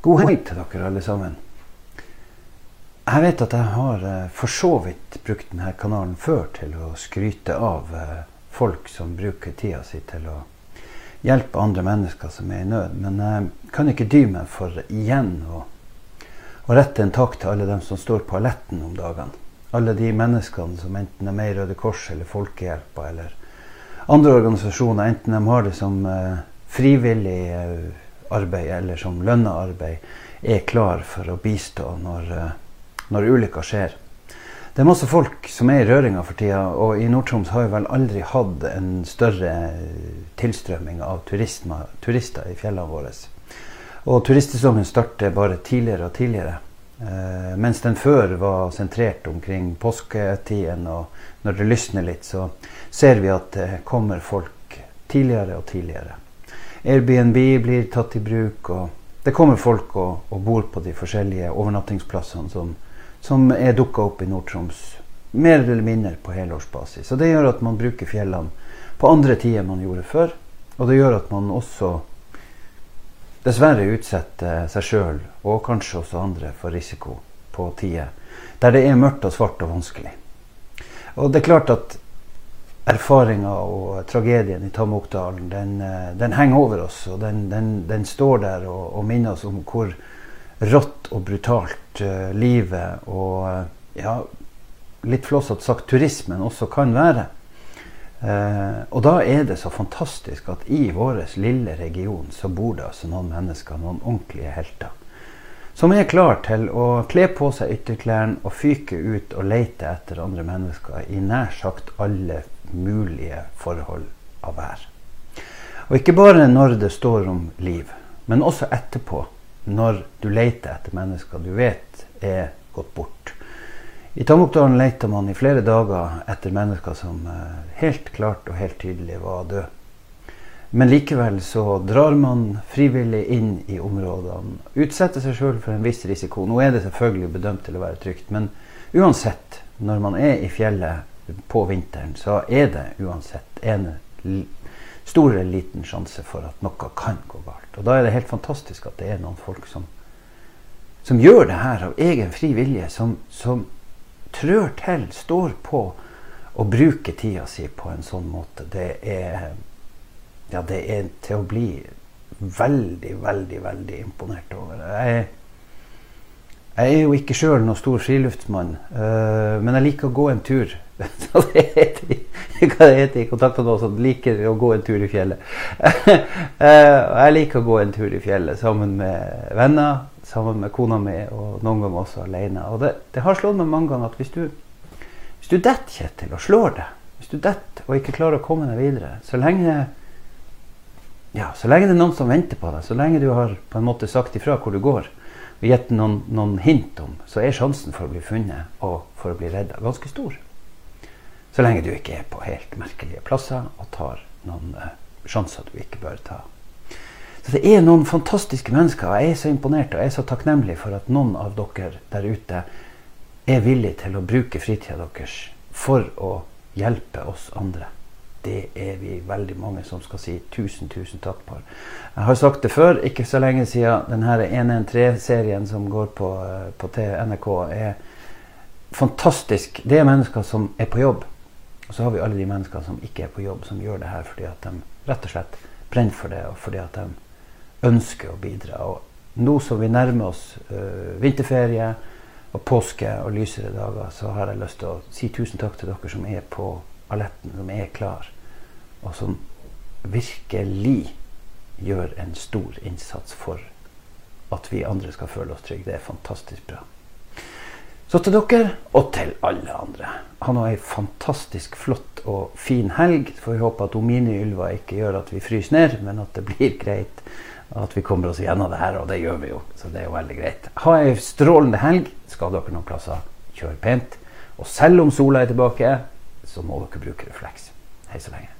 God helg til dere alle sammen. Jeg vet at jeg har eh, for så vidt brukt denne kanalen før til å skryte av eh, folk som bruker tida si til å hjelpe andre mennesker som er i nød. Men jeg kan ikke dy meg for igjen å, å rette en takk til alle dem som står på alletten om dagene. Alle de menneskene som enten er med i Røde Kors eller Folkehjelpa eller andre organisasjoner, enten de har det som eh, frivillig arbeid eller som lønna arbeid, er klar for å bistå når, eh, når ulykka skjer. Det er masse folk som er i røringa for tida, og i Nord-Troms har vi vel aldri hatt en større tilstrømming av turister i fjellene våre. Og turistsesongen starter bare tidligere og tidligere. Eh, mens den før var sentrert omkring påsketiden, og når det lysner litt, så ser vi at det kommer folk tidligere og tidligere. Airbnb blir tatt i bruk. og Det kommer folk og, og bor på de forskjellige overnattingsplassene som, som er dukka opp i Nord-Troms. Mer eller mindre på helårsbasis. Og det gjør at man bruker fjellene på andre tider man gjorde før. Og det gjør at man også dessverre utsetter seg sjøl, og kanskje også andre, for risiko på tider der det er mørkt og svart og vanskelig. Og det er klart at erfaringa og tragedien i Tamokdalen, den, eh, den, henger over oss. Og den, den, den står der og, og, minner oss om hvor rått og brutalt uh, livet og uh, ja, litt flåsete sagt turismen også kan være. Uh, og da er det så fantastisk at i vår lille region så bor det altså noen mennesker, noen ordentlige helter. Som er klar til å kle på seg ytterklærne og fyke ut og lete etter andre mennesker i nær sagt alle mulige forhold av vær. Og ikke bare når det står om liv, men også etterpå, når du leter etter mennesker du vet er gått bort. I Tamokdalen leter man i flere dager etter mennesker som eh, helt klart og helt tydelig var døde. Men likevel så drar man frivillig inn i områdene. Utsetter seg sjøl for en viss risiko. Nå er det selvfølgelig bedømt til å være trygt, men uansett, når man er i fjellet på vinteren, så er det uansett en stor eller liten sjanse for at noe kan gå galt. Og da er det helt fantastisk at det er noen folk som, som gjør det her av egen fri vilje. Som, som trør til, står på og bruker tida si på en sånn måte. Det er, ja, det er til å bli veldig, veldig, veldig imponert over. Jeg jeg er jo ikke sjøl noen stor friluftsmann, uh, men jeg liker å gå en tur. hva det heter, i kontakten nå, som liker å gå en tur i fjellet. uh, jeg liker å gå en tur i fjellet sammen med venner, sammen med kona mi og noen ganger også alene. Og det, det har slått meg mange ganger at hvis du, hvis du detter, Kjetil, og slår deg, hvis du detter og ikke klarer å komme deg videre, så lenge ja, så lenge det er noen som venter på deg, så lenge du har på en måte sagt ifra hvor du går, og gitt noen, noen, hint om, så er sjansen for å bli funnet og for å bli redda ganske stor. Så lenge du ikke er på helt merkelige plasser og tar noen uh, sjanser du ikke bør ta. Så det er noen fantastiske mennesker. Jeg er så imponert og jeg er så takknemlig for at noen av dere der ute er villig til å bruke fritida deres for å hjelpe oss andre det er vi veldig mange som skal si tusen, tusen takk for. Jeg har sagt det før, ikke så lenge siden denne 113-serien som går på, eh, på NRK, er fantastisk. Det er mennesker som er på jobb. Og så har vi alle de menneskene som ikke er på jobb, som gjør det her fordi at de rett og slett brenner for det, og fordi at de ønsker å bidra. Og nå som vi nærmer oss uh, vinterferie og påske og lysere dager, så har jeg lyst til å si tusen takk til dere som er på alerten, som er klar, og som virkelig gjør en stor innsats for at vi andre skal føle oss trygge. Det er fantastisk bra. Så til dere, og til alle andre. Ha nå ei fantastisk flott og fin helg. Så får vi håpe at miniylva ikke gjør at vi fryser ned, men at det blir greit. At vi kommer oss gjennom det her, og det gjør vi jo. Så det er jo veldig greit. Ha ei strålende helg. Skal dere noen plasser, kjør pent. Og selv om sola er tilbake, så må dere bruke refleks. Hei så lenge.